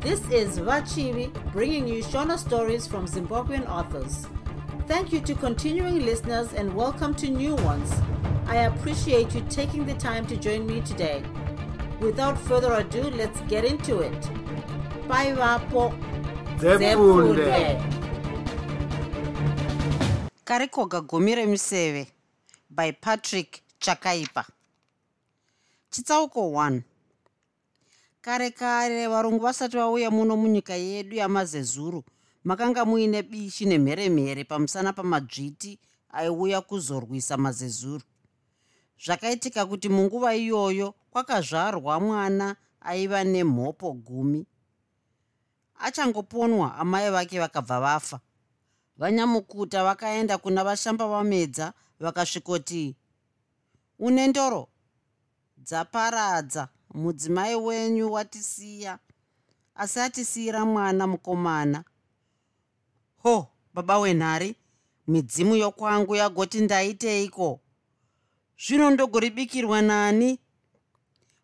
This is Vachivi bringing you Shona stories from Zimbabwean authors. Thank you to continuing listeners and welcome to new ones. I appreciate you taking the time to join me today. Without further ado, let's get into it. Bye, Vapo. Zefunde. karikoga gumi remiseve by patrick chakaipa chitsauko 1 kare kare varungu vasati vauya muno munyika yedu yamazezuru makanga muine bishi nemheremhere pamusana pamadzviti aiuya kuzorwisa mazezuru zvakaitika kuti munguva iyoyo kwakazvarwa mwana aiva nemhopo gumi. Achangoponwa amai vake vakabva vafa. Vanyamukuta vakaenda kuna vashamba vamedza vakasvikoti une ndoro? Dzaparadza mudzimai wenyu watisiya asi atisiyira mwana mukomana. Ho baba wenhari midzimu yokwangu yagoti ndaiteiko? Zvino ndogoribikirwa nani?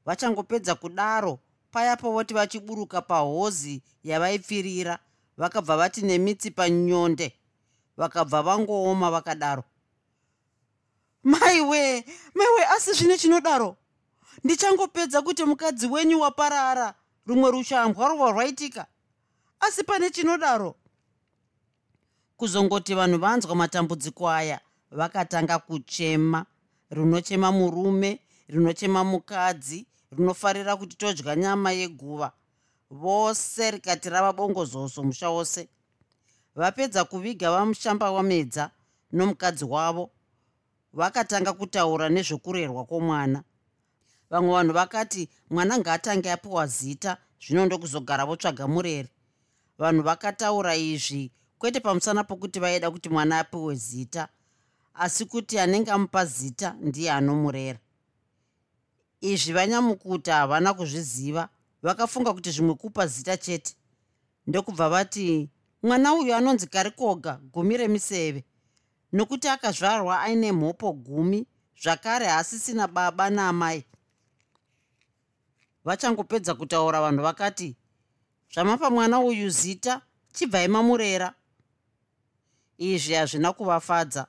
Vachangopedza kudaro paya povoti vachiburuka pahozi yavaipfirira vakabva vati nemitsi panyonde vakabva vangooma vakadaro. Maiwe maiwe asi zvine chinodaro ndichangopedza kuti mukadzi wenyu waparara. Rumwe rushambwa rwa rwaitika. Asi pane chinodaro. Kuzongoti vanhu vanzwa matambudziko aya vakatanga kuchema. Rinochema murume rinochema mukadzi rinofarira kuti todya nyama yeguva. Vose rikati rava bongozozo musha wose. Vapedza kuviga vamushamba wamedza nomukadzi wavo. Vakatanga kutaura nezvekurerwa kwomwana vamwe vanhu vakati mwana ngaatange apiwa zita zvino ndokuzogara votsvaga mureri vanhu vakataura izvi kwete pamusana pokuti vaida kuti mwana apiwe zita asi kuti anenge amupa zita ndiye anomurera. Izvi vanyamukuta havana kuzviziva vakafunga kuti zvimwe kupa zita chete. Ndokubva vati mwana uyu anonzi karikoga gumi remiseve. Nokuti akazvarwa aine mhopo gumi zvakare haasisina baba naamai vachangopedza kutaura vanhu vakati zvamapa mwana uyu zita chibvai mamurera. Izvi hazvina kuvafadza.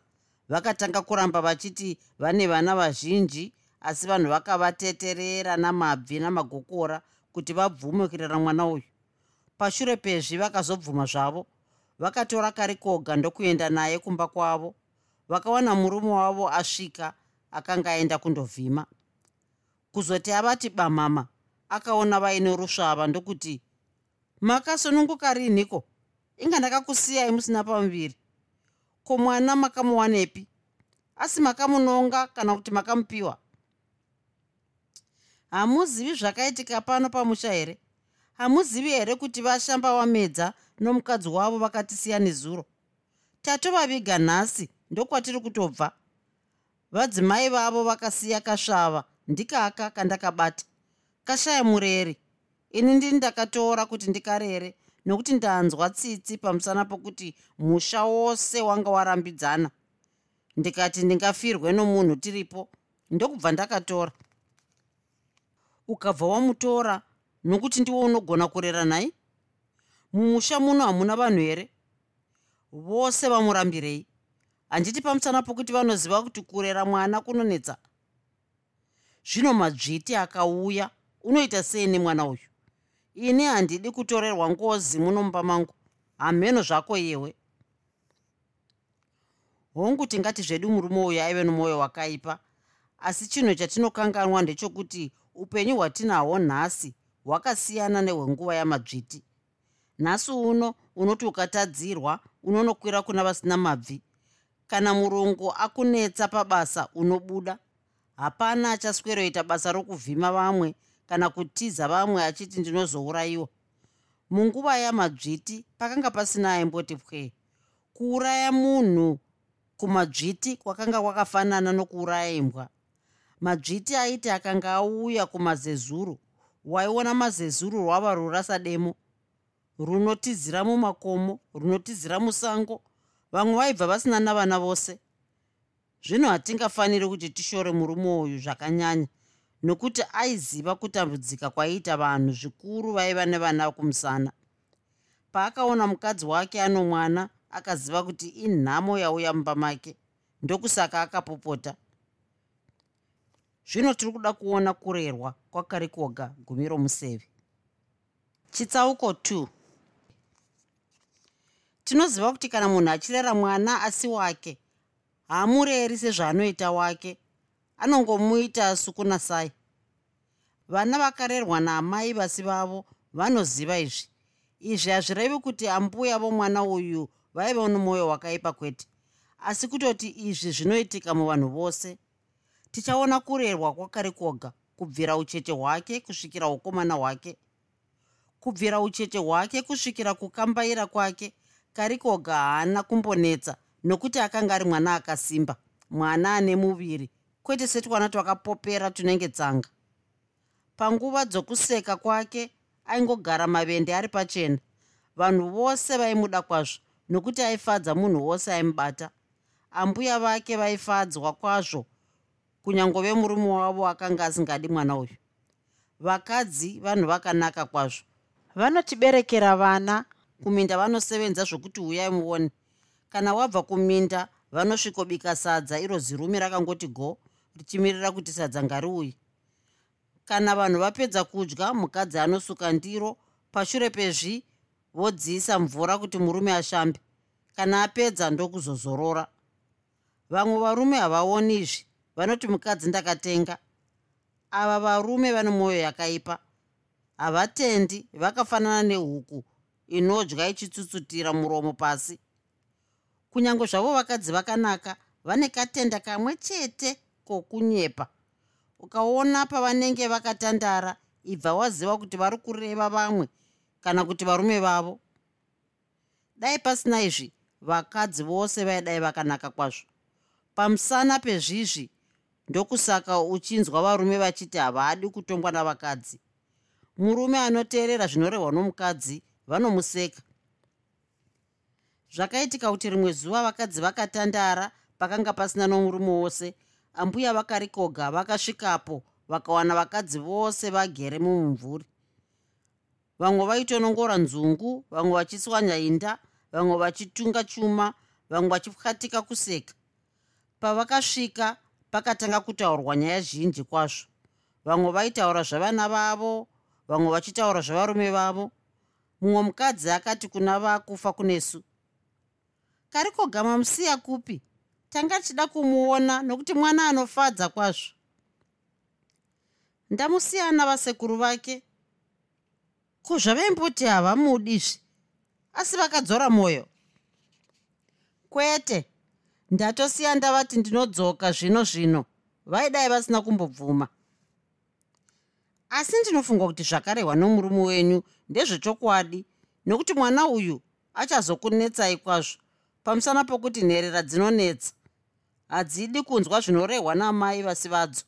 Vakatanga kuramba vachiti vane vana vazhinji asi vanhu vakavateterera namabvi namagokora kuti vabvume kurera mwana uyu. Pashure pezvi vakazobvuma zvavo vakatora karikoga ndokuenda naye kumba kwavo. Vakawana murume wavo asvika akanga aenda kundovhima. Kuzoti avati bamama akaona vaine rusvava ndokuti makasununguka rinhiko inga ndakakusiyai musina pamuviri? Ko mwana makamuwanepi asi makamunonga kana kuti makamupiwa? Hamuzivi zvakaitika pano pamusha here? Hamuzivi here kuti vashamba wamedza nomukadzi wavo vakatisiya nezuro? Tatovaviga nhasi ndokwatiri kutobva? Vadzimai vavo vakasiya kasvava ndikaka kandakabata kashaya mureri ini ndini ndakatora kuti ndikarere nokuti ndanzwa tsitsi pamusana pokuti musha wose wanga warambidzana. Ndikati ndingafirwe nomunhu tiripo ndokubva ndakatora. Ukabva wamutora nokuti ndiwo unogona kurera nhai mumusha muno hamuna vanhu here? Vose vamurambirei. Handiti pamusana pokuti vanoziva kuti kurera mwana kunonetsa? Zvino madzviti akauya unoita sei nemwana uyu? Ini handidi kutorerwa ngozi munomba mangu. Hamheno zvako yewe hongu tingati zvedu murume uyu aive nomwoyo wakaipa asi chinhu chatinokanganwa ndechokuti upenyu hwatinahwo nhasi hwakasiyana nehwenguva yamadzviti. Nhasi uno unoti ukatadzirwa unonokwira kuna vasina mabvi. Kana murungu akunetsa pabasa unobuda hapana achasweroita basa rokuvhima vamwe kana kutiza vamwe achiti ndinozourayiwa. Munguva yamadzviti pakanga pasina aimboti pwe. Kuuraya munhu kumadzviti kwakanga kwakafanana nokuuraya imbwa. Madzviti aiti akanga auya kumazezuru waiona mazezuru rwava rurasademo runotizira mumakomo runotizira musango vamwe vaibva vasina navana vose. Zvino hatingafaniri kuti tishore murume uyu zvakanyanya nokuti aiziva kutambudzika kwaiita vanhu zvikuru vaiva nevana kumusana paakaona mukadzi wake ano mwana akaziva kuti inhamo yauya mumba make ndokusaka akapopota. Zvino tiri kuda kuona kurerwa kwakarikoga gumi romuseve chitsauko 2 tinoziva kuti kana munhu achirera mwana asi wake haamureri sezvaanoita wake anongomuita sukunasai vana vakarerwa naamai vasi vavo vanoziva izvi. Izvi hazvirevi kuti ambuya vomwana uyu vaiva nomwoyo wakaipa kwete. Asi kutoti izvi zvinoitika muvanhu vose tichaona kurerwa kwakari kwoga kubvira ucheche hwake kusvikira ukomana hwake kubvira ucheche hwake kusvikira kukambaira kwake kari koga haana kumbonetsa nokuti akanga ari mwana akasimba mwana ane muviri kwete setwana twakapopera tunenge tsanga. Panguva dzokuseka kwake aingogara mavende ari pachena. Vanhu vose vaimuda kwazvo nokuti aifadza munhu wose aimubata. Ambuya vake vaifadzwa kwazvo kunyangove murume wavo akanga asingadi mwana uyu. Vakadzi vanhu vakanaka kwazvo. Vanotiberekera vana kuminda vanosevenza zvokuti uyai muone. Kana wabva kuminda vanosvikobika sadza iro zirume rakangoti go richimirira kuti sadza ngariuyi kana vanhu vapedza kudya mukadzi anosuka ndiro pashure pezvi vodziisa mvura kuti murume ashambe. Kana apedza ndokuzozorora. Vamwe varume havaoni izvi vanoti mukadzi ndakatenga. Ava varume vane mwoyo yakaipa. Havatendi vakafanana nehuku inodya ichitsutsutira muromo pasi. Kunyange zvavo vakadzi vakanaka vane katenda kamwe chete kokunyepa. Ukaona pavanenge vakatandara ibva waziva kuti vari kureva vamwe kana kuti varume vavo dai pasina izvi vakadzi vose vaidai vakanaka kwazvo. Pamusana pezvizvi ndokusaka uchinzwa varume vachiti havadi kutongwa navakadzi. Murume anoteerera zvinorehwa nomukadzi vanomuseka. Zvakaitika kuti rimwe zuva vakadzi vakatandara pakanga pasina nomurume wose ambuya vakarikoga vakasvikapo vakawana vakadzi vose vagere mumumvuri. Vamwe vaitonongora nzungu vamwe vachiswanya inda vamwe vachitunga chuma vamwe vachipwatika kuseka. Pavakasvika pakatanga kutaurwa nyaya zhinji kwazvo. Vamwe vaitaura zvavana vavo vamwe vachitaura zvavarume vavo. Mumwe mukadzi akati kuna vakufa kunesu kariko gama musiya kupi tanga tichida kumuona nokuti mwana anofadza kwazvo. Ndamusiyana vasekuru vake. Ko zvavaimboti havamudizvi asi vakadzora mwoyo kwete. Ndatosiya ndavati ndinodzoka zvino zvino. Vaidai vasina kumbobvuma. Asi ndinofunga kuti zvakarehwa nomurume wenyu ndezvechokwadi nokuti mwana uyu achazokunetsai kwazvo pamusana pokuti nherera dzinonetsa hadzidi kunzwa zvinorehwa namai vasi vadzo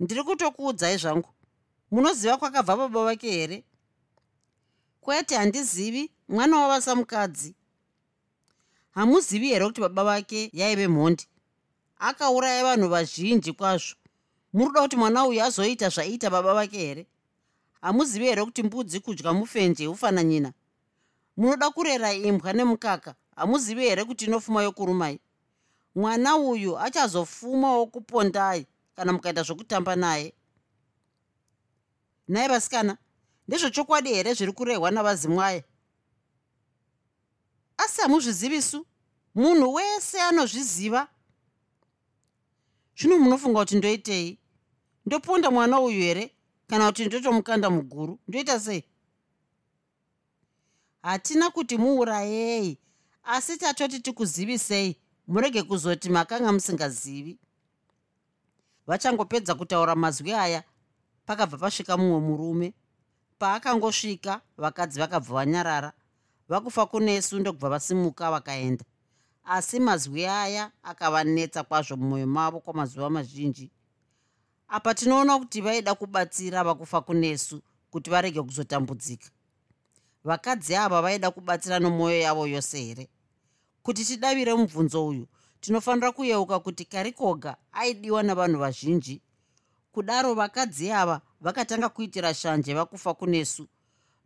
ndiri kutokuudzai zvangu munoziva kwakabva baba vake here? Kwete handizivi mwana wavasamukadzi hamuzivi here kuti baba vake yaive mhondi? Akauraya vanhu vazhinji kwazvo. Muri kuda kuti mwana uyu azoita zvaiita baba vake here? Hamuzivi here kuti mbudzi kudya mufenje ufananyina munoda kurera imbwa nemukaka. Hamuzivi here kuti inofuma yokurumai mwana uyu achazofumawo kupondai kana mukaita zvokutamba naye. Nhaye vasikana ndezvechokwadi here zviri kurehwa navazimwaya asi hamuzvizivisu munhu wese anozviziva. Zvino munofunga kuti ndoitei? Ndoponda mwana uyu here kana kuti ndotomukanda muguru? Ndoita sei? Hatina kuti muurayei asi tatoti tikuzivisei murege kuzoti makanga musingazivi. Vachangopedza kutaura mazwi aya pakabva pasvika mumwe murume. Paakangosvika vakadzi vakabva vanyarara. Vakufa kunesu ndokubva vasimuka vakaenda. Asi mazwi aya akavanetsa kwazvo mumwoyo mavo kwamazuva mazhinji. Apa tinoona kuti vaida kubatsira vakufa kunesu kuti varege kuzotambudzika. Vakadzi ava vaida kubatsira nomwoyo yavo yose here kuti tidavire mubvunzo uyu. Tinofanira kuyeuka kuti karikoga aidiwa navanhu vazhinji. Kudaro vakadzi ava vakatanga kuitira shanje vakufa kunesu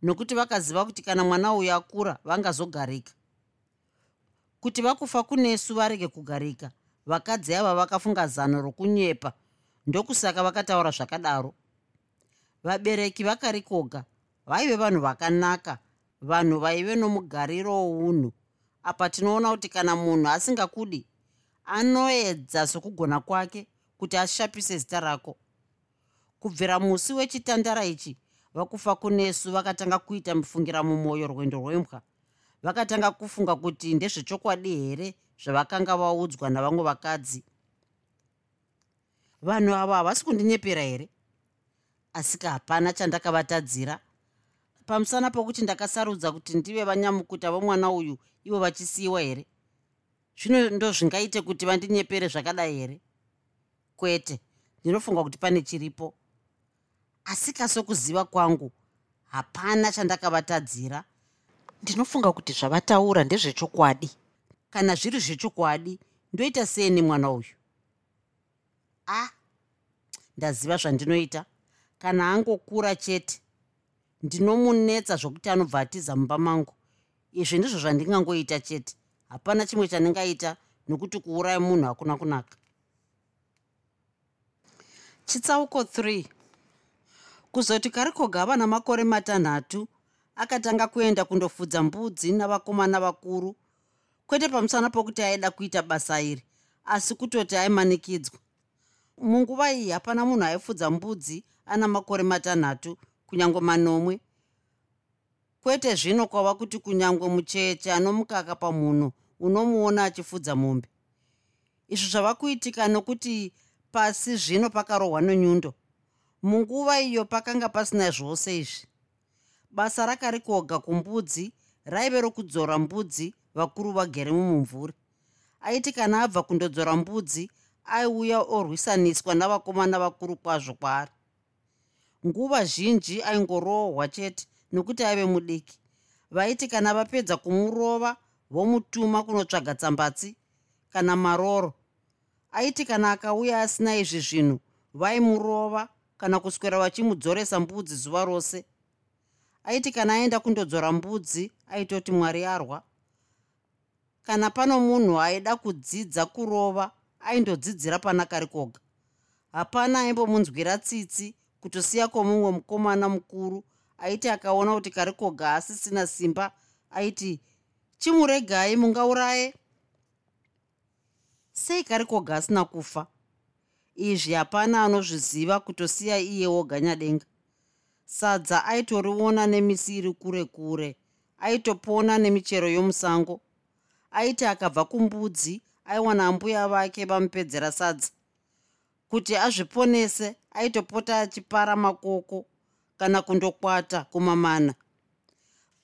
nokuti vakaziva kuti kana mwana uyu akura vangazogarika. Kuti vakufa kunesu varege kugarika vakadzi ava vakafunga zano rokunyepa ndokusaka vakataura zvakadaro. Vabereki vakarikoga vaive vanhu vakanaka vanhu vaive nomugariro wounhu apa tinoona kuti kana munhu asingakudi anoedza sokugona kwake kuti ashapise zita rako. Kubvira musi wechitandara ichi vakufa kunesu vakatanga kuita mufungira mumwoyo rwendo rwembwa. Vakatanga kufunga kuti ndezvechokwadi here zvavakanga vaudzwa navamwe vakadzi. Vanhu ava havasi kundinyepera here? Asika hapana chandakavatadzira pamusana pokuti ndakasarudza kuti ndive vanyamukuta vomwana uyu ivo vachisiyiwa here? Zvino ndo zvingaite kuti vandinyepere zvakadai here? Kwete ndinofunga kuti pane chiripo. Asika sokuziva kwangu hapana chandakavatadzira. Ndinofunga kuti zvavataura ndezvechokwadi. Kana zviri zvechokwadi ndoita sei nemwana uyu? A ah, ndaziva zvandinoita. Kana angokura chete ndinomunetsa zvokuti anobva atiza mumba mangu. Izvi ndizvo zvandingangoita chete. Hapana chimwe chandingaita nokuti kuuraya munhu hakuna kunaka. Chitsauko 3 kuzoti karikoga ava namakore matanhatu akatanga kuenda kundofudza mbudzi navakomana vakuru kwete pamusana pokuti aida kuita basa iri asi kutoti aimanikidzwa munguva iyi hapana munhu aifudza mbudzi ana makore matanhatu kunyange manomwe. Kwete zvino kwava kuti kunyange mucheche anomukaka pamunhu unomuona achifudza mombe. Izvi zvava kuitika nokuti pasi zvino pakarohwa nenyundo. Munguva iyo pakanga pasina zvose izvi. Basa rakarikoga kumbudzi raive rokudzora mbudzi vakuru vagere mumumvuri. Aiti kana abva kundodzora mbudzi aiuya orwisaniswa navakomana vakuru kwazvo kwaari nguva zhinji aingorohwa chete nokuti aive mudiki. Vaiti kana vapedza kumurova vomutuma kunotsvaga tsambatsi kana maroro. Aiti kana akauya asina izvi zvinhu vaimurova kana kuswera vachimudzoresa mbudzi zuva rose. Aiti kana aenda kundodzora mbudzi aitoti mwari arwa. Kana pano munhu aida kudzidza kurova aindodzidzira pana kari koga. Hapana aimbomunzwira tsitsi kutosiya kwomumwe mukomana mukuru aiti akaona kuti kari koga asisina simba aiti chimuregai mungauraye. Sei kari koga asina kufa? Izvi hapana anozviziva kutosiya iye woganyadenga sadza aitoriona nemisi iri kure kure aitopona nemichero yomusango. Aiti akabva kumbudzi aiwana mbuya vake vamupedzera sadza. Kuti azviponese aitopota achipara makoko kana kundokwata kumamana.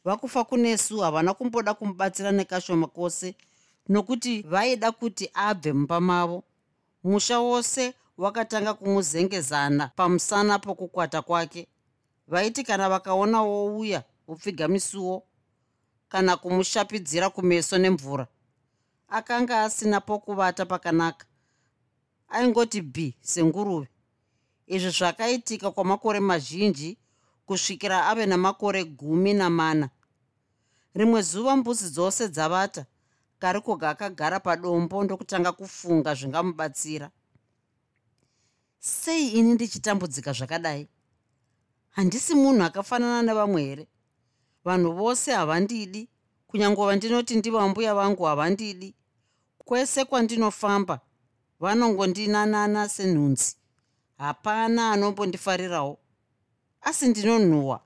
Vakufa kunesu havana kumboda kumubatsira nekashoma kwose nokuti vaida kuti abve mumba mavo. Musha wose wakatanga kumuzengezana pamusana pokukwata kwake. Vaiti kana vakaona wouya upfiga misuwo kana kumushapidzira kumeso nemvura akanga asina pokuvata pakanaka aingoti b senguruve izvi zvakaitika kwamakore mazhinji kusvikira ave namakore gumi namana. Rimwe zuva mbuzi dzose dzavata karikoga akagara padombo ndokutanga kufunga zvingamubatsira. Sei ini ndichitambudzika zvakadai? Handisi munhu akafanana nevamwe here? Vanhu vose havandidi kunyangova ndinoti ndivambuya vangu havandidi. Kwese kwandinofamba vanongondinanana senhunzi hapana anombondifarirawo. Asi ndinonhuhwa.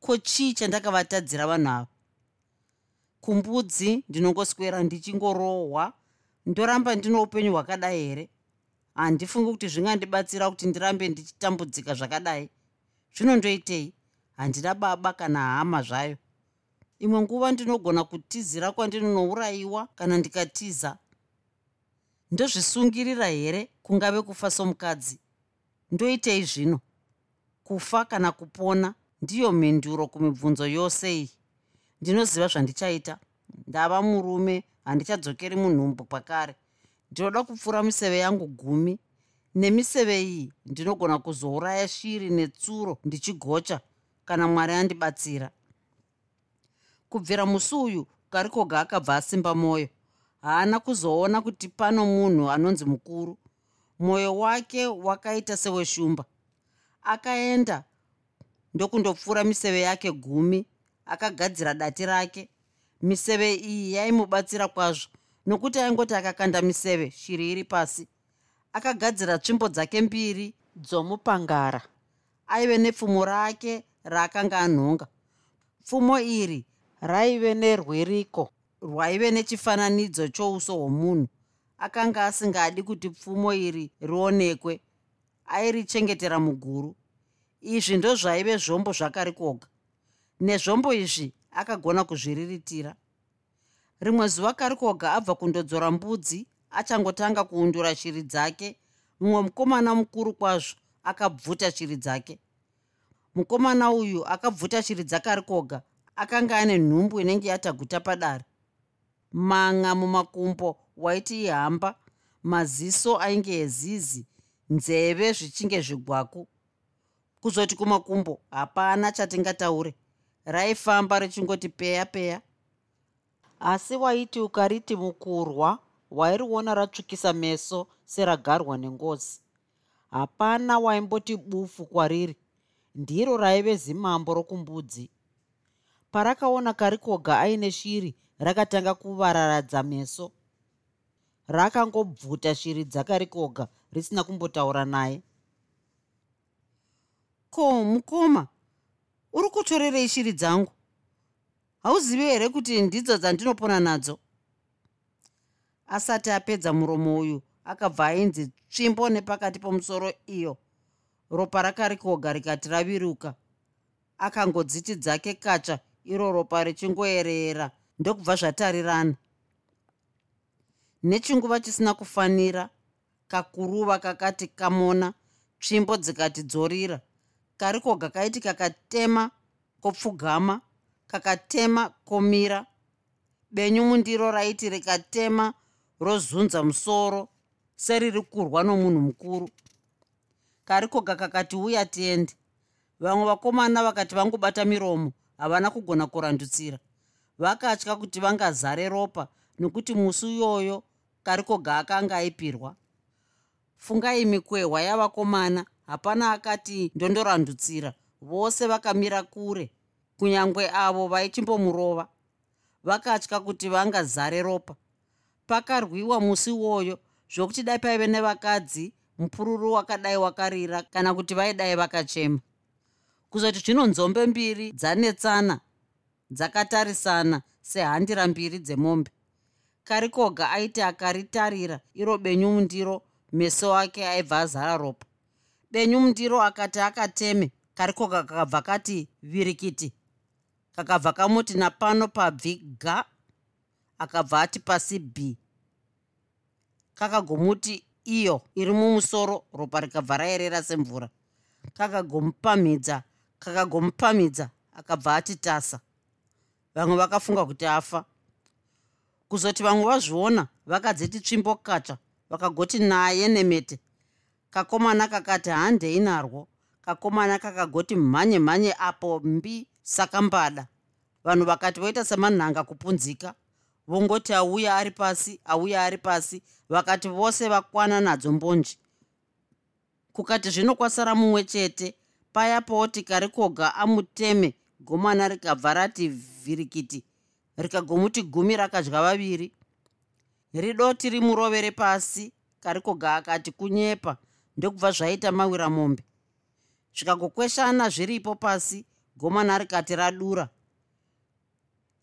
Ko chii chandakavatadzira vanhu ava? Kumbudzi ndinongoswera ndichingorohwa. Ndoramba ndino upenyu hwakadai here? Handifungi kuti zvingandibatsira kuti ndirambe ndichitambudzika zvakadai. Zvinondoitei? Handina baba kana hama zvayo. Imwe nguva ndinogona kutizira kwandinonourayiwa kana ndikatiza. Ndozvisungirira here kungave kufa somukadzi ndoitei zvino. Kufa kana kupona ndiyo mhenduro kumibvunzo yose iyi. Ndinoziva zvandichaita. Ndava murume handichadzokeri munhumbu pakare. Ndinoda kupfuura miseve yangu gumi. Nemiseve iyi ndinogona kuzouraya shiri netsuro ndichigocha kana mwari andibatsira. Kubvira musi uyu karikoga akabva asimba mwoyo haana kuzoona kuti pano munhu anonzi mukuru mwoyo wake wakaita seweshumba. Akaenda ndokundopfuura miseve yake gumi akagadzira dati rake. Miseve iyi yaimubatsira kwazvo nokuti aingoti akakanda miseve shiri iri pasi. Akagadzira tsvimbo dzake mbiri dzomupangara. Aive nepfumo rake raakanga anhonga. Pfumo iri raive nerweriko rwaive nechifananidzo chouso hwomunhu akanga asingadi kuti pfumo iri rionekwe airichengetera muguru. Izvi ndozvaive zvombo zvakarikoga nezvombo izvi akagona kuzviriritira. Rimwe zuva karikoga abva kundodzora mbudzi achangotanga kuundura shiri dzake. Mumwe mukomana mukuru kwazvo akabvuta shiri dzake. Mukomana uyu akabvuta shiri dzakarikoga akanga ane nhumbu inenge yataguta padare manga mumakumbo waiti ihamba maziso ainge ezizi nzeve zvichinge zvigwaku. Kuzoti kumakumbo hapana chatingataure. Raifamba richingoti peya peya. Asi waiti ukariti mukurwa wairiona ratsvukisa meso seragarwa nengozi. Hapana waimboti bufu kwariri. Ndiro raive zimambo rokumbudzi. Parakaona karikoga aine shiri rakatanga kuvararadza meso. Rakangobvuta shiri dzakarikoga risina kumbotaura naye. Ko mukoma uri kutorerei shiri dzangu? Hauzivi here kuti ndidzo dzandinopona nadzo? Asati apedza muromo uyu akabva ainzi tsvimbo nepakati pomusoro iyo. Ropa rakarikoga rikati raviruka. Akangodziti dzake kacha iro ropa richingoerera ndokubva zvatarirana. Nechinguva chisina kufanira kakuruva kakati kamona tsvimbo dzikati dzorira. Karikoga kaiti kakatema kopfugama kakatema komira. Benyu mundiro raiti rikatema rozunza musoro seriri kurwa nomunhu mukuru. Karikoga kakati uya tiende vamwe vakomana vakati vangobata miromo havana kugona kurandutsira vakatya kuti vangazare ropa nokuti musi uyoyo karikoga akanga aipirwa. Fungai mikwehwa yavakomana hapana akati ndondorandutsira vose vakamira kure kunyange avo vaichimbomurova vakatya kuti vangazare ropa. Pakarwiwa musi uwoyo zvokuti dai paive nevakadzi mupururu wakadai wakarira kana kuti vaidai vakachema. Kuzoti zvino nzombe mbiri dzanetsana dzakatarisana sehandira mbiri dzemombe. Karikoga aiti akaritarira iro benyu mundiro meso ake aibva azara ropa. Benyu mundiro akati akateme karikoga kakabva kati virikiti. Kakabva kamuti napano pabvi ga. Akabva ati pasi b. Kakagomuti iyo iri mumusoro. Ropa rikabva raerera semvura. Kakagomupamhidza kakagomupamhidza akabva ati tasa vamwe vakafunga kuti afa. Kuzoti vamwe vazviona vakadziti tsvimbo katsva vakagoti naye nemete kakomana kakati handei narwo? Kakomana kakagoti mhanye mhanye apo mbi sakambada vanhu vakati voita semanhanga kupunzika. Vongoti auya ari pasi auya ari pasi. Vakati vose vakwana nadzo mbonji. Kukati zvino kwasara mumwe chete paya poti karikoga amuteme gomana rikabva rati vhirikiti rikagomuti gumi rakadya vaviri. Ridoti rimurovere pasi karikoga akati kunyepa ndokubva zvaita mawira mombe. Zvikagokweshana zviripo pasi gomana rikati radura.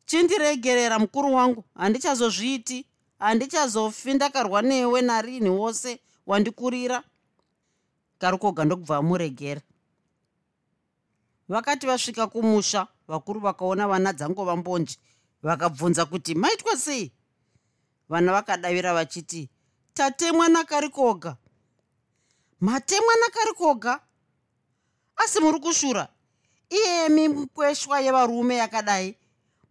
Chindiregerera mukuru wangu handichazozviiti handichazofi ndakarwa newe narini wose wandikurira. Karikoga ndokubva amuregera vakati vasvika kumusha vakuru vakaona vana dzangova mbonji vakabvunza kuti maitwa sei? Vana vakadavira vachiti tatemwa nakarikoga matemwa nakarikoga asi muri kushura iyemi mukweshwa yevarume yakadai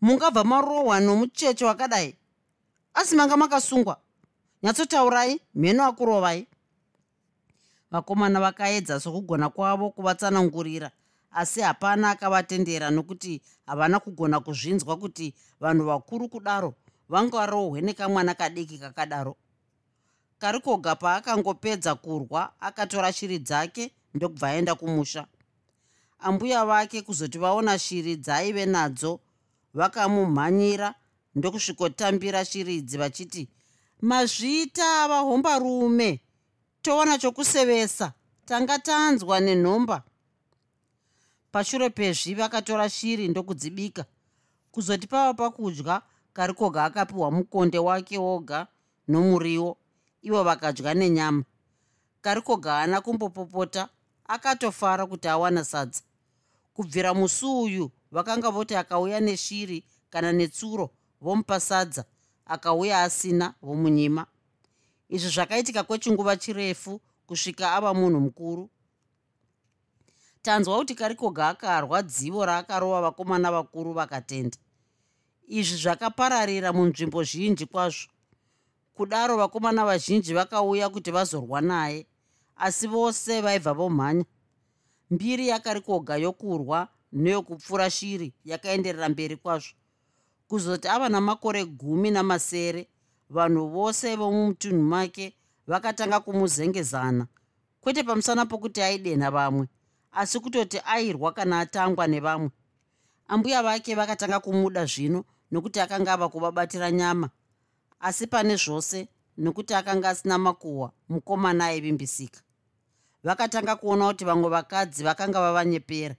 mungabva marohwa nomucheche wakadai. Asi manga makasungwa nyatsotaurai mheno akurovai. Vakomana vakaedza sokugona kwavo kuvatsanangurira asi hapana akavatendera nokuti havana kugona kuzvinzwa kuti vanhu vakuru kudaro vanga rohwe nekamwana kadiki kakadaro. Karikoga paakangopedza kurwa akatora shiri dzake ndokubva aenda kumusha. Ambuya vake kuzoti vaona shiri dzaaive nadzo vakamumhanyira ndokusvikotambira shiri idzi vachiti mazvita vahombarume towana chokusevesa. Tanga tanzwa nenhomba pashure pezvi vakatora shiri ndokudzibika. Kuzoti pava pakudya karikoga akapiwa mukonde wake woga nomuriwo ivo vakadya nenyama. Karikoga haana kumbopopota akatofara kuti awana sadza. Kubvira musi uyu vakanga voti akauya neshiri kana netsuro vomupa sadza akauya asina vomunyima. Izvi zvakaitika kwechinguva chirefu kusvika ava munhu mukuru tanzwa kuti karikoga akarwa dzivo raakarova vakomana vakuru vakatenda. Izvi zvakapararira munzvimbo zhinji kwazvo. Kudaro vakomana vazhinji vakauya kuti vazorwa naye asi vose vaibva vomhanya. Mbiri yakarikoga yokurwa neyokupfura shiri yakaenderera mberi kwazvo. Kuzoti ava namakore gumi namasere vanhu vose vomumutunhu make vakatanga kumuzengezana. Kwete pamusana pokuti aidenha vamwe asi kutoti airwa kana atangwa nevamwe. Ambuya vake vakatanga kumuda zvino nokuti akanga ava kuvabatira nyama. Asi pane zvose nokuti akanga asina makuhwa mukomana aivimbisika. Vakatanga kuona kuti vamwe vakadzi vakanga vavanyepera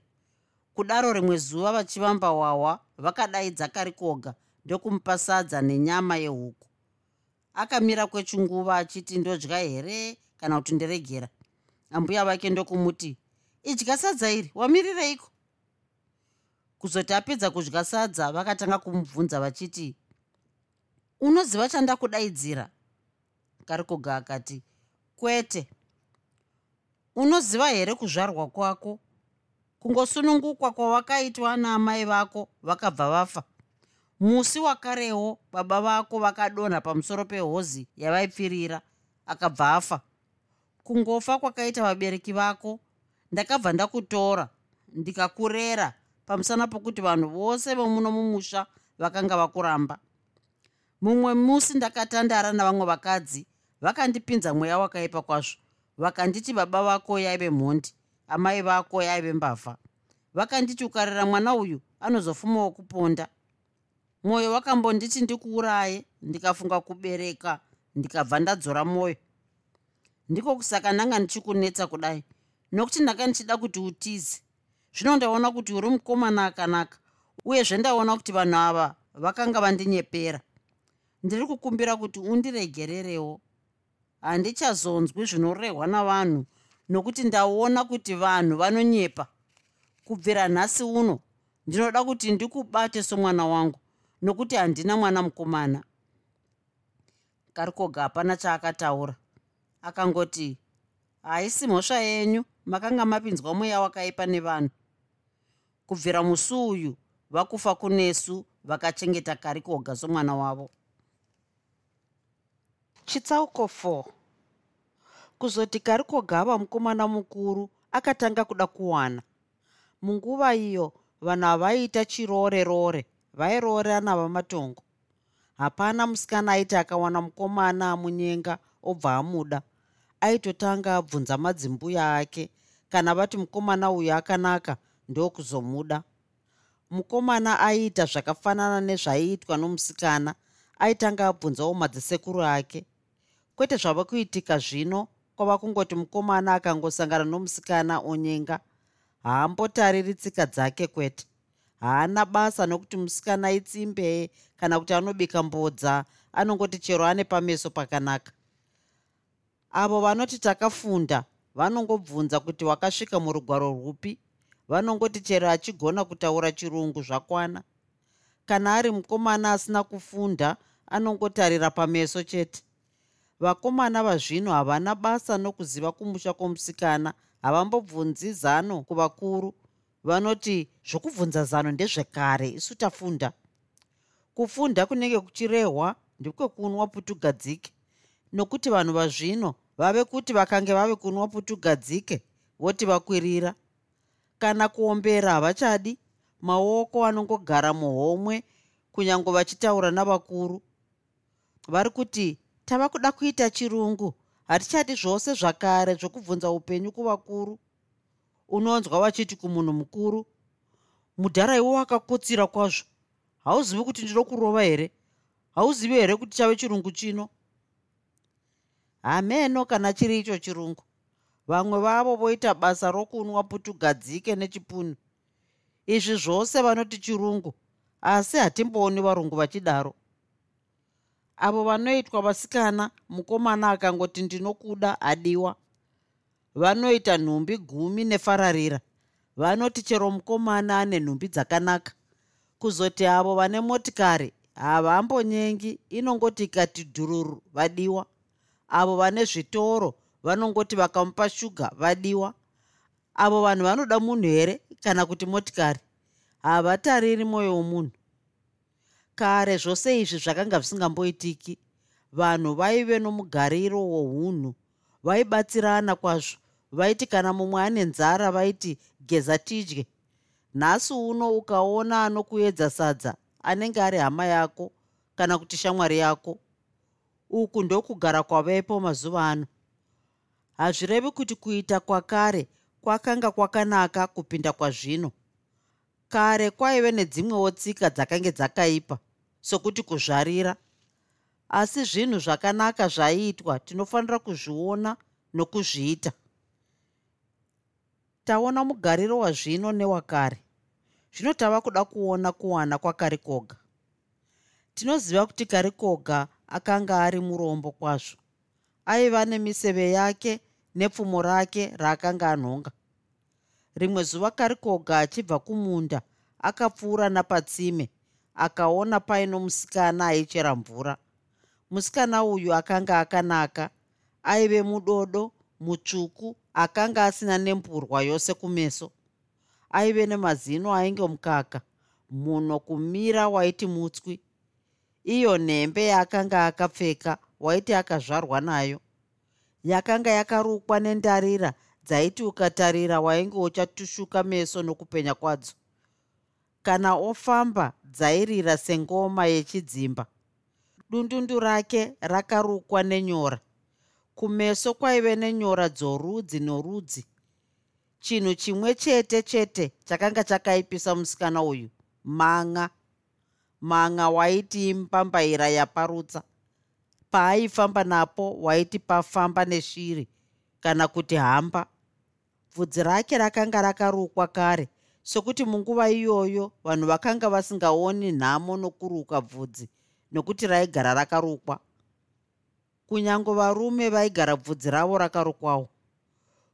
kudaro rimwe zuva vachivamba wawa vakadaidza karikoga ndokumupa sadza nenyama yehuku. Akamira kwechinguva achiti ndodya here? Kana kuti nderegera? Ambuya vake ndokumuti idya sadza iri wamirireiko? Kuzoti apedza kudya sadza vakatanga kumubvunza vachiti unoziva chandakudaidzira karikoga akati kwete. Unoziva here kuzvarwa kwako? Kungosunungukwa kwavakaitwa naamai vako vakabva vafa. Musi wakarewo baba vako vakadonha pamusoro pehozi yavaipfirira akabva afa. Kungofa kwakaita vabereki vako ndakabva ndakutora ndikakurera pamusana pokuti vanhu vose vomuno mumusha vakanga vakuramba. Mumwe musi ndakatandara navamwe vakadzi vakandipinza mweya wakaipa kwazvo. Vakanditi baba vako yaive mhondi amai vako yaive mbavha. Vakanditi ukarera mwana uyu anozofumawo kuponda. Mwoyo wakambonditi ndikuuraye ndikafunga kubereka ndikabva ndadzora mwoyo ndiko kusaka ndanga ndichikunetsa kudai nokuti ndanga ndichida kuti utize. Zvino ndaona kuti uri mukomana akanaka uyezve ndaona kuti vanhu ava vakanga vandinyepera. Ndiri kukumbira kuti undiregererewo. Handichazonzwi zvinorehwa navanhu nokuti ndaona kuti vanhu vanonyepa. Kubvira nhasi uno ndinoda kuti ndikubate somwana wangu nokuti handina mwana mukomana. Karikoga hapana chaakataura. Akangoti haisi mhosva yenyu makanga mapinzwa mweya wakaipa nevanhu. Kubvira musi uyu vakufa kunesu vakachengeta karikoga somwana wavo. Chitsauko 4 kuzoti karikoga ava mukomana mukuru akatanga kuda kuwana. Munguva iyo vanhu havaiita chirore rore vairorana vamatongo. Hapana musikana aiti akawana mukomana amunyenga obva amuda aitotanga abvunza madzimbuya ake kana vati mukomana uyu akanaka ndokuzomuda. Mukomana aiita zvakafanana nezvaiitwa nomusikana aitanga abvunzawo madzisekuru ake. Kwete zvava kuitika zvino kwava kungoti mukomana akangosangana nomusikana onyenga. Haambotariri tsika dzake kwete. Haana basa nokuti musikana itsimbe kana kuti anobika mbodza anongoti chero ane pameso pakanaka. Avo vanoti takafunda vanongobvunza kuti wakasvika murugwaro rwupi vanongoti chero achigona kutaura chirungu zvakwana. Kana ari mukomana asina kufunda anongotarira pameso chete. Vakomana vazvino havana basa nokuziva kumusha kwomusikana havambobvunzi zano kuvakuru. Vanoti zvokubvunza zano ndezvekare isu tafunda. Kufunda kunenge kuchirehwa ndekwekunwa putugadzike nokuti vanhu vazvino vave kuti vakange vave kunwa putugadzike voti vakwirira. Kana kuombera havachadi maoko anongogara muhomwe kunyange vachitaura navakuru. Vari kuti tava kuda kuita chirungu hatichadi zvose zvakare zvokubvunza upenyu kuvakuru. Unonzwa vachiti kumunhu mukuru mudhara iwo wakakotsira kwazvo. Hauzivi kuti ndino kurova here? Hauzivi here kuti chave chirungu chino hameno kana chiri icho chirungu. Vamwe vavo voita basa rokunwa putugadzike nechipunu. Izvi zvose vanoti chirungu asi hatimbooni varungu vachidaro. Avo vanoitwa vasikana mukomana akangoti ndinokuda hadiwa vanoita nhumbi gumi nefararira. Vanoti chero mukomana ane nhumbi dzakanaka. Kuzoti avo vane motikari havambonyengi inongoti ikati dhururu vadiwa avo vane zvitoro vanongoti vakamupa shuga vadiwa. Avo vanhu vanoda munhu here kana kuti motikari? Havatariri mwoyo womunhu. Kare zvose izvi zvakanga zvisingamboitiki. Vanhu vaive nomugariro wounhu vaibatsirana kwazvo. Vaiti kana mumwe ane nzara vaiti geza tidye. Nhasi uno ukaona anokuedza sadza anenge ari hama yako kana kuti shamwari yako uku ndokugara kwavepo mazuva ano. Hazvirevi kuti kuita kwakare kwakanga kwakanaka kupinda kwazvino. Kare kwaive nedzimwewo tsika dzakange dzakaipa sokuti kuzvarira. Asi zvinhu zvakanaka zvaiitwa tinofanira kuzviona nokuzviita. Taona mugariro wazvino newakare. Zvino tava kuda kuona kuwana kwakari koga. Tinoziva kuti kari koga akanga ari murombo kwazvo. Aiva nemiseve yake nepfumo rake raakanga anhonga. Rimwe zuva kari koga achibva kumunda akapfuura napatsime akaona paino musikana aichera mvura. Musikana uyu akanga akanaka aive mudodo mutsvuku akanga asina nempurwa yose kumeso. Aive nemazino ainge mukaka munhu kumira waiti mutswi iyo nhembe yaakanga akapfeka waiti akazvarwa nayo. Yakanga yakarukwa nendarira dzaiti ukatarira wainge uchatushuka meso nokupenya kwadzo. Kana ofamba dzairira sengoma yechidzimba. Dundundu rake rakarukwa nenyora. Kumeso kwaive nenyora dzorudzi norudzi. Chinhu chimwe chete chete chakanga chakaipisa musikana uyu manga manga waiti mbambaira yaparutsa paaifamba napo waiti pafamba neshiri kana kuti hamba. Bvudzi rake rakanga rakarukwa kare sokuti munguva iyoyo vanhu vakanga vasingaoni nhamo nokuruka bvudzi nokuti raigara rakarukwa. Kunyange varume vaigara bvudzi ravo rakarukwawo.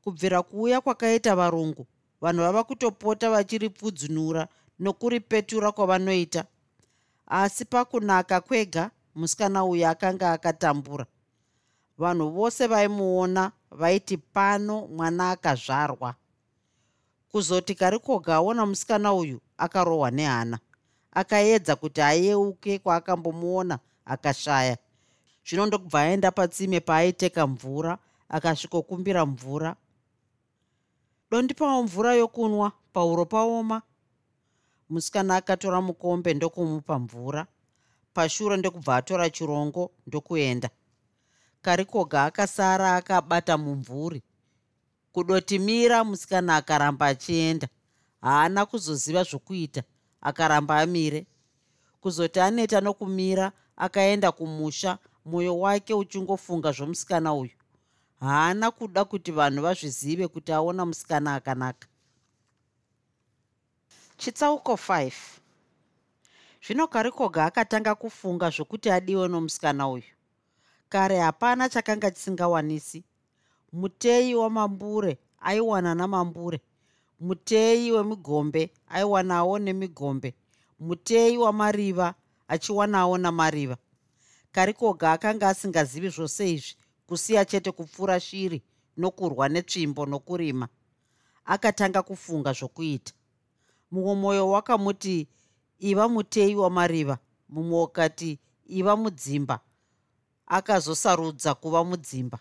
Kubvira kuuya kwakaita varungu vanhu vava kutopota vachiripfudzunura nokuripetura kwavanoita asi pakunaka kwega musikana uyu akanga akatambura. Vanhu vose vaimuona vaiti pano mwana akazvarwa. Kuzoti kari koga aona musikana uyu akarohwa nehana. Akaedza kuti ayeuke kwaakambomuona akashaya. Zvino ndokubva aenda patsime paaiteka mvura akasvikokumbira mvura. Dondipawo mvura yokunwa pauro paoma musikana akatora mukombe ndokumupa mvura. Pashure ndokubva atora chirongo ndokuenda. Karikoga akasara akabata mumvuri. Kudoti mira musikana akaramba achienda. Haana kuzoziva zvokuita akaramba amire. Kuzoti aneta nokumira akaenda kumusha mwoyo wake uchingofunga zvomusikana uyu. Haana kuda kuti vanhu vazvizive kuti aona musikana akanaka chitsauko 5 zvino karikoga akatanga kufunga zvokuti adiwe nomusikana uyu. Kare hapana chakanga chisingawanisi. Muteyi wamambure aiwana namambure. Muteyi wemigombe aiwanawo nemigombe. Muteyi wamariva achiwanawo namariva. Karikoga akanga asingazivi zvose izvi kusiya chete kupfuura shiri nokurwa netsvimbo nokurima. Akatanga kufunga zvokuita mumwe mwoyo wakamuti iva muteyi wamariva. Mumwe ukati iva mudzimba. Akazosarudza kuva mudzimba.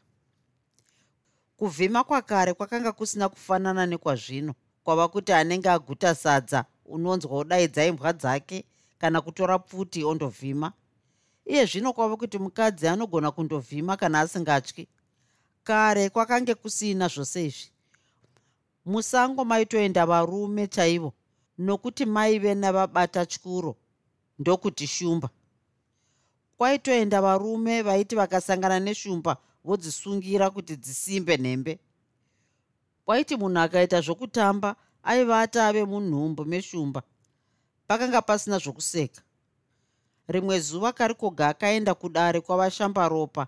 Kuvhima kwakare kwakanga kusina kufanana nekwazvino. Kwava kuti anenge aguta sadza unonzwa udaidza imbwa dzake kana kutora pfuti ondovhima. Iye zvino kwava kuti mukadzi anogona kundovhima kana asingatyi. Kare kwakange kusina zvose izvi. Musango maitoenda varume chaivo nokuti maive navabata tyuro ndokuti shumba. Kwaitoenda varume vaiti vakasangana neshumba vodzisungira kuti dzisimbe nhembe kwaiti munhu akaita zvokutamba aivata ave munhumbu meshumba pakanga pasina zvokuseka. Rimwe zuva karikoga akaenda kudare kwavashamba ropa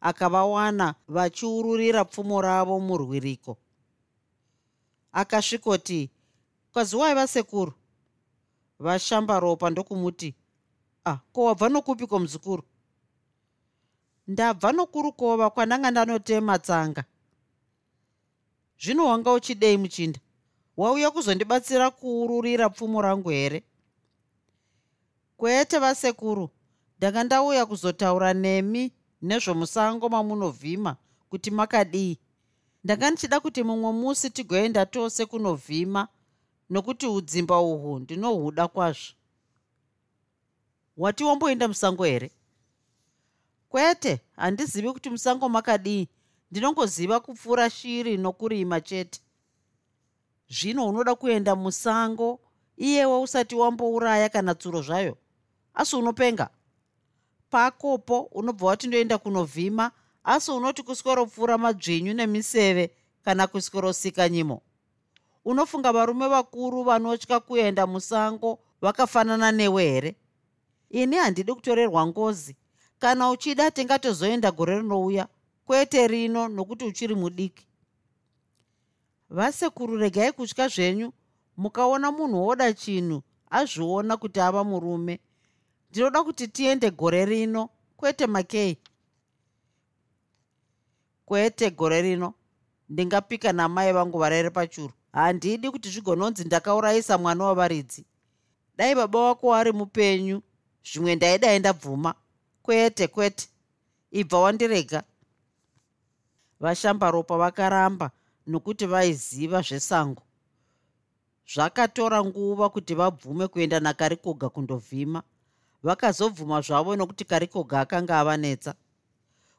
akavawana vachiururira pfumo ravo murwiriko. Akasvikoti kwaziwaiva sekuru vashamba ropa ndokumuti. Ah ko wabva nokupiko muzukuru ndabva nokurukova kwandanga ndanotema tsanga. Zvino wanga uchidei muchinda? Wauya kuzondibatsira kuururira pfumo rangu here? Kwete vasekuru ndanga ndauya kuzotaura nemi nezvomusango mamunovhima kuti makadii. Ndanga ndichida kuti mumwe musi tigoenda tose kunovhima nokuti udzimba uhwu ndinohuda kwazvo. Wati wamboenda musango here? Kwete handizivi kuti musango makadii. Ndinongoziva kupfuura shiri nokurima chete. Zvino unoda kuenda musango iyewo usati wambouraya kana tsuro zvayo? Asi unopenga. Pakopo unobva watindoenda kunovhima asi unoti kusweropfuura madzvinyu nemiseve kana kuswerosika nyimo unofunga varume vakuru vanotya kuenda musango vakafanana newe here? Ini handidi kutorerwa ngozi. Kana uchida tingatozoenda gore rinouya. Kwete rino nokuti uchiri mudiki. Vasekuru regai kutya zvenyu. Mukaona munhu woda chinhu azviona kuti ava murume. Ndinoda kuti tiende gore rino. Kwete makei? Kwete gore rino. Ndingapika namai vangu varere pachuru handidi kuti zvigononzi ndakaurayisa mwana wavaridzi. Dai baba wako ari mupenyu zvimwe ndaidai ndabvuma. Kwete kwete. Ibva wandirega. Vashamba ropa vakaramba nokuti vaiziva zvesango. Zvakatora nguva kuti vabvume kuenda nakarikoga kundovhima. Vakazobvuma zvavo nokuti karikoga akanga avanetsa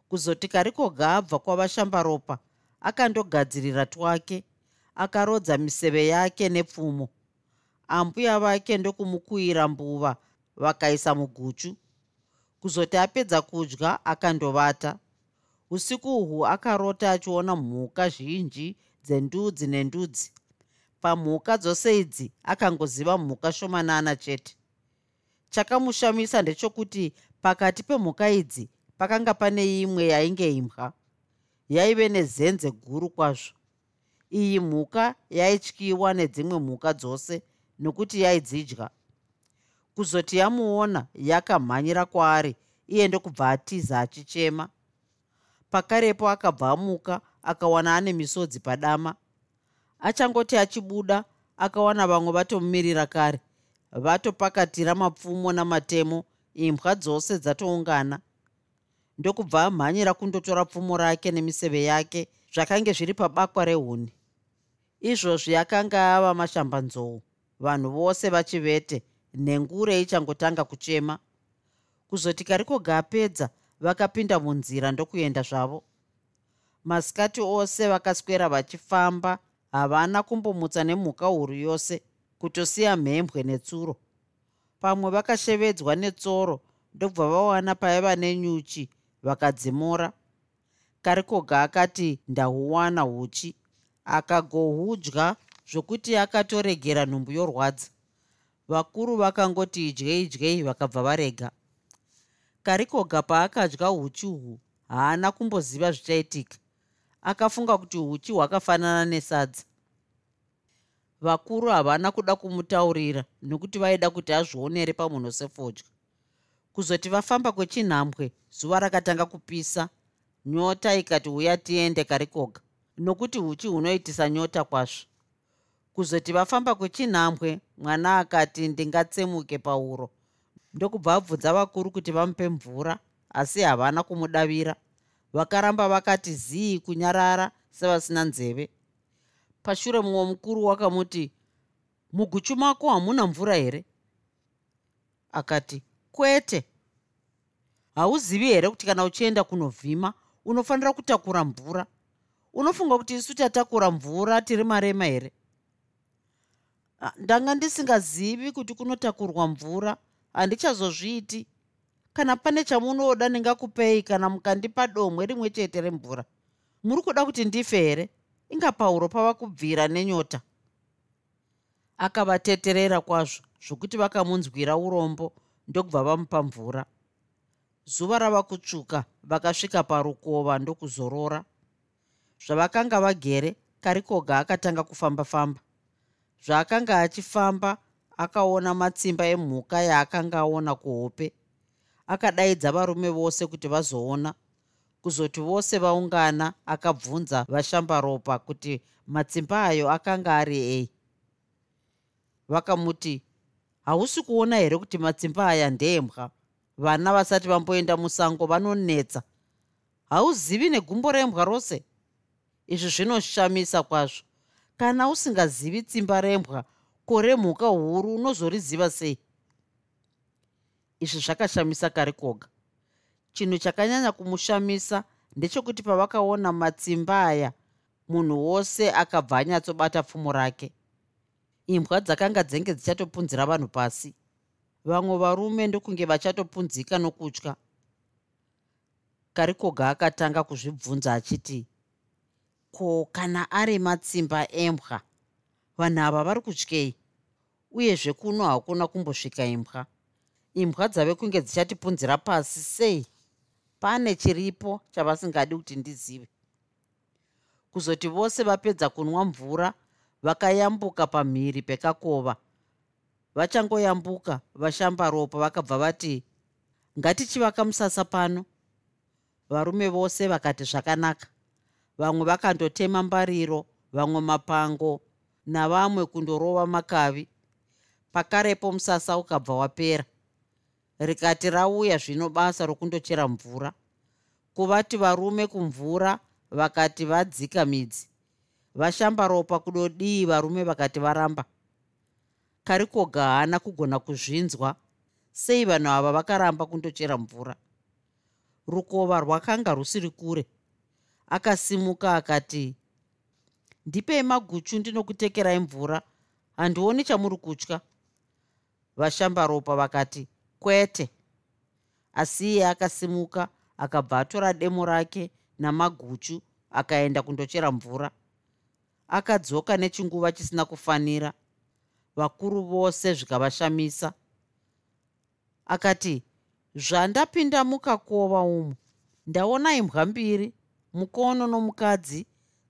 kuzoti karikoga abva kwavashamba ropa akandogadzirira twake akarodza miseve yake nepfumo. Ambuya vake ndokumukuyira mbuva vakaisa muguchu. Kuzoti apedza kudya akandovata. Usiku uhwu akarota achiona mhuka zhinji dzendudzi nendudzi. Pamhuka dzose idzi akangoziva mhuka shomanana chete. Chakamushamisa ndechokuti pakati pemhuka idzi pakanga pane imwe yainge imbwa yaive nezenze guru kwazvo iyi mhuka yaityiwa nedzimwe mhuka dzose nokuti yaidzidya. Kuzoti yamuona yakamhanyira kwaari iye ndokubva atiza achichema. Pakarepo akabva amuka akawana ane misodzi padama. Achangoti achibuda akawana vamwe vatomumirira kare vatopakatira mapfumo namatemo imbwa dzose dzatoungana. Ndokubva amhanyira kundotora pfumo rake nemiseve yake zvakange zviri pabakwa rehuni izvozvi akanga ava mashambanzou vanhu vose vachivete nhengure ichangotanga kuchema. Kuzoti karikoga apedza vakapinda munzira ndokuenda zvavo. Masikati ose vakaswera vachifamba havana kumbomutsa nemhuka huru yose kutosiya mhembwe netsuro. Pamwe vakashevedzwa netsoro ndobva vawana paiva nenyuchi vakadzimura karikoga akati ndahuwana huchi akagohudya zvokuti akatoregera nhumbu yorwadza. Vakuru vakangoti idyei idyei vakabva varega. Karikoga paakadya uchi uhwu haana kumboziva zvichaitika. Akafunga kuti uchi hwakafanana nesadza. Vakuru havana kuda kumutaurira nokuti vaida kuti azvionere pamunhu sefodya kuzoti vafamba kwechinhambwe zuva rakatanga kupisa nyota ikati uya tiende karikoga nokuti uchi hunoitisa nyota kwazvo. Kuzoti vafamba kwechinhambwe mwana akati ndingatsemuke pauro. Ndokubva abvunza vakuru kuti vamupe mvura asi havana kumudavira. Vakaramba vakati zii kunyarara sevasina nzeve. Pashure mumwe mukuru wakamuti muguchu mako hamuna mvura here? Akati kwete. Hauzivi here kuti kana uchienda kunovhima unofanira kutakura mvura unofunga kuti isu tatakura mvura tiri marema here? Ah, ndanga ndisingazivi kuti kunotakurwa mvura. Handichazozviiti. Kana pane chamunoda ndingakupei kana mukandipa domwe rimwe chete remvura. Muri kuda kuti ndife here? Inga pauro pava kubvira nenyota. Akavateterera kwazvo zvokuti vakamunzwira urombo ndokubva vamupa mvura. Zuva rava kutsvuka vakasvika parukova ndokuzorora zvavakanga vagere karikoga akatanga kufamba-famba. Zvaakanga achifamba akaona matsimba emhuka yaakanga aona kuhope. Akadaidza varume vose kuti vazoona kuzoti vose vaungana akabvunza vashambaropa kuti matsimba ayo akanga ari ei. Vakamuti hausi kuona here kuti matsimba aya ndeemwa vana vasati vamboenda musango vanonetsa. Hauzivi negumbo rembwa rose izvi zvinoshamisa kwazvo. Kana usingazivi tsimba rembwa kore mhuka huru unozoriziva sei? Izvi zvakashamisa kari koga. Chinhu chakanyanya kumushamisa ndechekuti pavakaona matsimba aya munhu wose akabva anyatsobata pfumo rake. Imbwa dzakanga dzenge dzichatopunzira vanhu pasi. Vamwe varume ndokunge vachatopunzika nokutya. Karikoga akatanga kuzvibvunza achiti ko kana ari matsimba embwa. Vanhu ava vari kutyei uyezve kuno hakuna kumbosvika imbwa. Imbwa dzave kunge dzichatipunzira pasi sei? Pane chiripo chavasingadi kuti ndizive. Kuzoti vose vapedza kunwa mvura vakayambuka pamhiri pekakova. Vachangoyambuka vashamba ropa vakabva vati ngatichivaka musasa pano. Varume vose vakati zvakanaka vamwe vakandotema mbariro vamwe mapango navamwe kundorova makavi. Pakarepo musasa ukabva wapera. Rikati rauya zvino basa rokundochera mvura. Kuvati varume kumvura vakati vadzika midzi. Vashamba ropa kudodii varume vakati varamba. Karikoga haana kugona kuzvinzwa. Sei vanhu ava vakaramba kundochera mvura? Rukova rwakanga rusiri kure akasimuka akati ndipei maguchu ndinokutekerai mvura. Handioni chamuri kutya. Vashamba ropa vakati kwete. Asi iye akasimuka akabva atora demo rake namaguchu akaenda kundochera mvura. Akadzoka nechinguva chisina kufanira. Vakuru vose zvikavashamisa. Akati zvandapinda mukakova umu. Ndaona imbwa mbiri mukono nomukadzi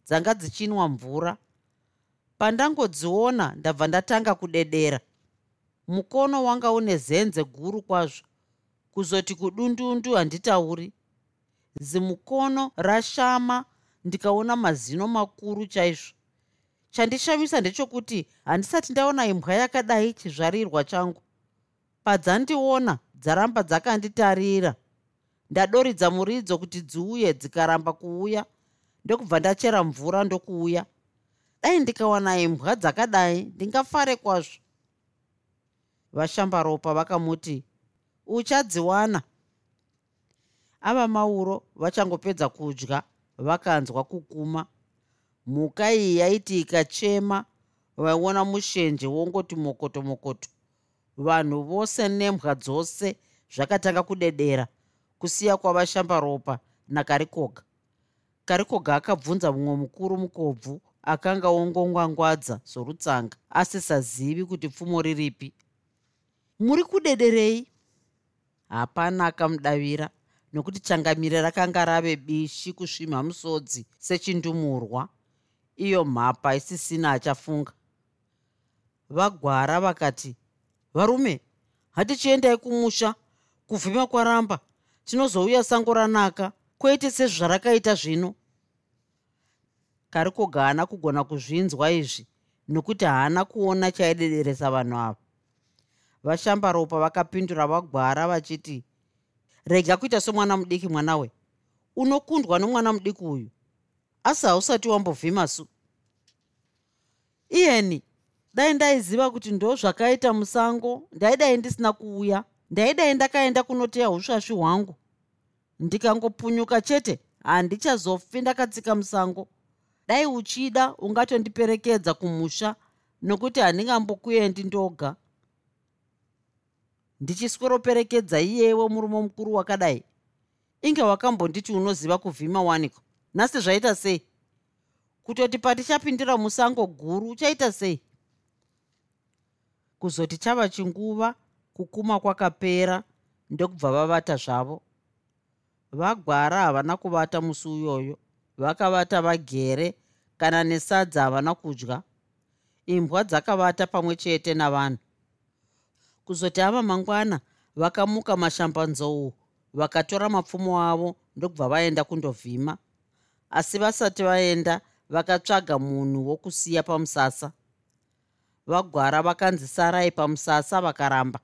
dzanga dzichinwa mvura. Pandangodziona ndabva ndatanga kudedera. Mukono wanga une zenze guru kwazvo. Kuzoti kudundundu handitauri. Zimukono rashama ndikaona mazino makuru chaizvo. Chandishamisa ndechekuti handisati ndaona imbwa yakadai chizvarirwa changu. Padzandiona dzaramba dzakanditarira ndadoridza muridzo kuti dziuye dzikaramba kuuya. Ndokubva ndachera mvura ndokuuya. Dai ndikawana imbwa dzakadai ndingafare kwazvo. Vashambaropa vakamuti uchadziwana. Ava mauro vachangopedza kudya vakanzwa kukuma. Mhuka iyi yaiti ikachema vaiona mushenje wongoti mokoto mokoto vanhu vose nembwa dzose zvakatanga kudedera kusiya kwavashamba ropa nakarikoga. Karikoga akabvunza mumwe mukuru mukobvu akanga wongongwangwadza sorutsanga asisazivi kuti pfumo riripi. Muri kudederei? Hapana akamudavira nokuti changamire rakanga rave bishi kusvimha musodzi sechindumurwa. Iyo mhapa isisina achafunga. Vagwara vakati varume hatichiendai kumusha kuvhima kwaramba tinozouya sango ranaka kwete sezvarakaita zvino. Karikoga haana kugona kuzvinzwa izvi nokuti haana kuona chaidederesa vanhu ava. Vashamba ropa vakapindura vagwara vachiti rega kuita somwana mudiki mwanawe unokundwa nomwana mudiki uyu. Asi hausati wambovhima su. Iyeni dai ndaiziva kuti ndo zvakaita musango ndaidai ndisina kuuya ndaidai ndakaenda kunoteya usvasvi hwangu. Ndikangopunyuka chete handichazofi ndakatsika musango. Dai uchida ungatondiperekedza kumusha nokuti handingambokuendi ndoga. Ndichisweroperekedza iyewo murume mukuru wakadai. Inge wakambonditi unoziva kuvhima waniko? Nhasi zvaita sei? Kutoti patichapindira musango guru uchaita sei? Kuzoti chava chinguva kukuma kwakapera ndokubva vavata zvavo. Vagwara havana kuvata musi uyoyo vakavata vagere kana nesadza havana kudya. Imbwa dzakavata pamwe chete navanhu. Kuzoti ava mangwana vakamuka mashambanzou vakatora mapfumo avo ndokubva vaenda kundovhima. Asi vasati vaenda vakatsvaga munhu wokusiya pamusasa. Vagwara vakanzi sarai pamusasa vakaramba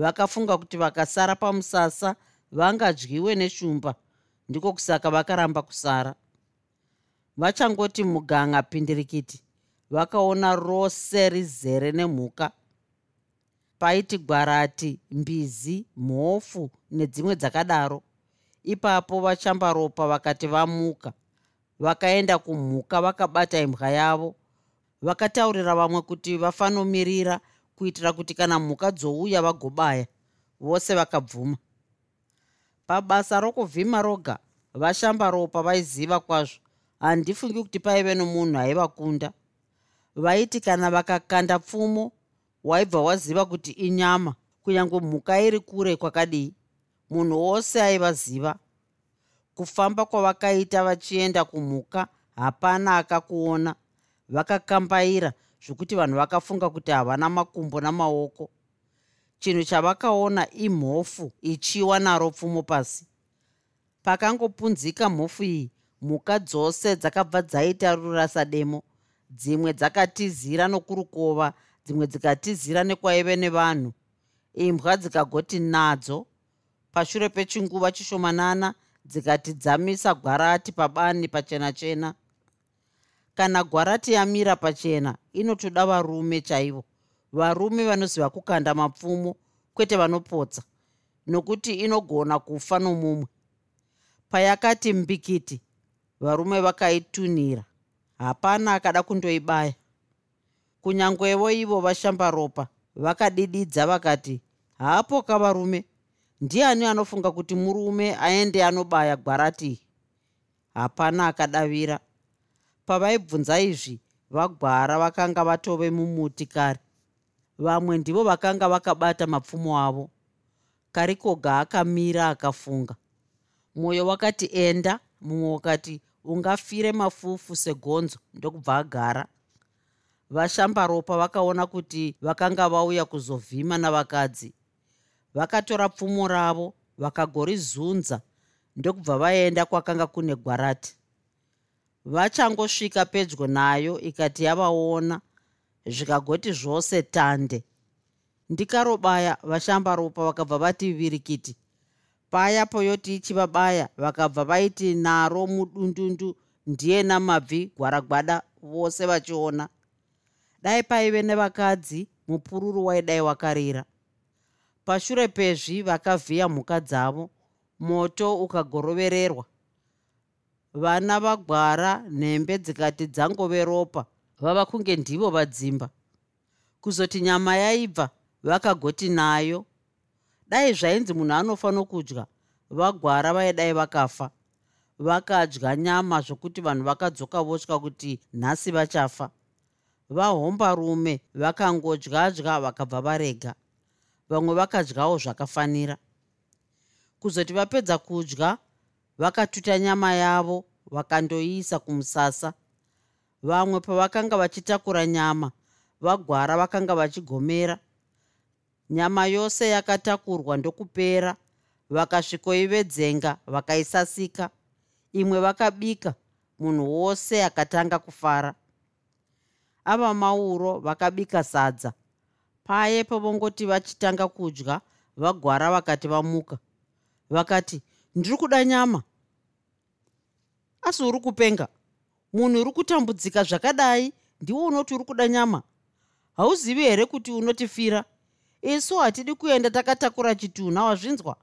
vakafunga kuti vakasara pamusasa vangadyiwe neshumba. Ndiko kusaka vakaramba kusara. Vachangoti muganga pindirikiti vakaona rose rizere nemhuka. Paiti gwarati mbizi mhofu nedzimwe dzakadaro. Ipapo vachambaropa vakati vamuka. Vakaenda kumhuka vakabata imbwa yavo. Vakataurira vamwe kuti vafanomirira kuitira kuti kana mhuka dzouya vagobaya vose vakabvuma. Pabasa rokuvhima roga vashamba ropa vaiziva kwazvo handifungi kuti paive nomunhu aivakunda vaiti kana vakakanda pfumo waibva waziva kuti inyama kunyange mhuka iri kure kwakadii munhu wose aivaziva. Kufamba kwavakaita vachienda kumhuka hapana akakuona. Vakakambaira zvokuti vanhu vakafunga kuti havana makumbo namaoko. Chinhu chavakaona imhofu ichiwa naro pfumo pasi. Pakangopunzika mhofu iyi mhuka dzose dzakabva dzaitarura sademo dzimwe dzakatizira nokurukova dzimwe dzikatizira nekwaive nevanhu. Imbwa dzikagoti nadzo. Pashure pechinguva chishomanana dzikati dzamisa gwarati pabani pachena chena kana gwarati yamira pachena inotoda varume chaivo. Varume vanoziva kukanda mapfumo kwete vanopotsa nokuti inogona kufa nomumwe. Payakati mbikiti varume vakaitunhira hapana akada kundoibaya. Kunyangwevo ivo vashamba ropa vakadididza vakati haapoka varume? Ndiani anofunga kuti murume aende anobaya gwarati? Hapana akadavira pavaibvunza izvi vagwara vakanga vatove mumuti kare. Vamwe ndivo vakanga vakabata mapfumo avo. Karikoga akamira akafunga. Mwoyo wakati enda mumwe wakati ungafire mafufu segonzo ndokubva agara. Vashamba ropa vakaona kuti vakanga vauya kuzovhima navakadzi. Vakatora pfumo ravo vakagorizunza ndokubva vaenda kwakanga kune gwarati vachangosvika pedyo nayo ikati yavaona zvikagoti zvose tande. Ndikarobaya vashamba ropa vakabva vati virikiti. Paya poyoti ichivabaya vakabva vaiti naro mudundundu ndiye namabvi gwaragwada vose vachiona. Dai paive nevakadzi mupururu waidai wakarira. Pashure pezvi vakavhiya mhuka dzavo moto ukagorovererwa vana vagwara nhembe dzikati dzangove ropa vava kunge ndivo vadzimba. Kuzoti nyama yaibva vakagoti nayo dai zvainzi munhu anofa nokudya vagwara vaidai vakafa. Vakadya nyama zvokuti vanhu vakadzoka votya kuti nhasi vachafa. Vahombarume vakangodyadya vakabva varega. Vamwe vakadyawo zvakafanira. Kuzoti vapedza kudya vakatuta nyama yavo vakandoiisa kumusasa. Vamwe pavakanga vachitakura nyama vagwara vakanga vachigomera. Nyama yose yakatakurwa ndokupera vakasvikoivedzenga vakaisasika. Imwe vakabika munhu wose akatanga kufara. Ava mauro vakabika sadza. Paye pavongoti vachitanga kudya vagwara vakati vamuka. Vakati ndiri kuda nyama asi uri kupenga. Munhu uri kutambudzika zvakadai ndiwo unoti uri kuda nyama. Hauzivi here kuti unotifira? Isu hatidi kuenda takatakura chitunha wazvinzwa?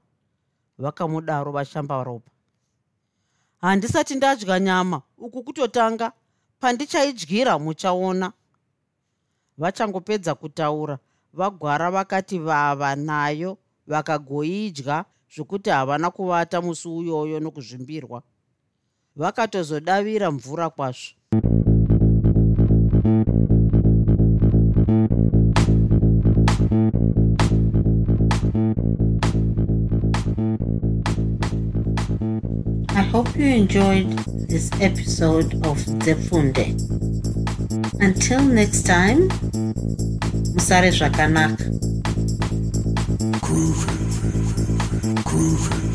Vakamudaro vashamba ropa. Handisati ndadya nyama uku kutotanga pandichaidyira muchaona. Vachangopedza kutaura vagwara vakati vava nayo vakagoidya zvokuti havana kuvata musi uyoyo nokuzvimbirwa vakatozodavira mvura kwazvo I hope you enjoyed this episode of Zefunde. Until next time, Musare Zvakanaka. Groovy. Groovy.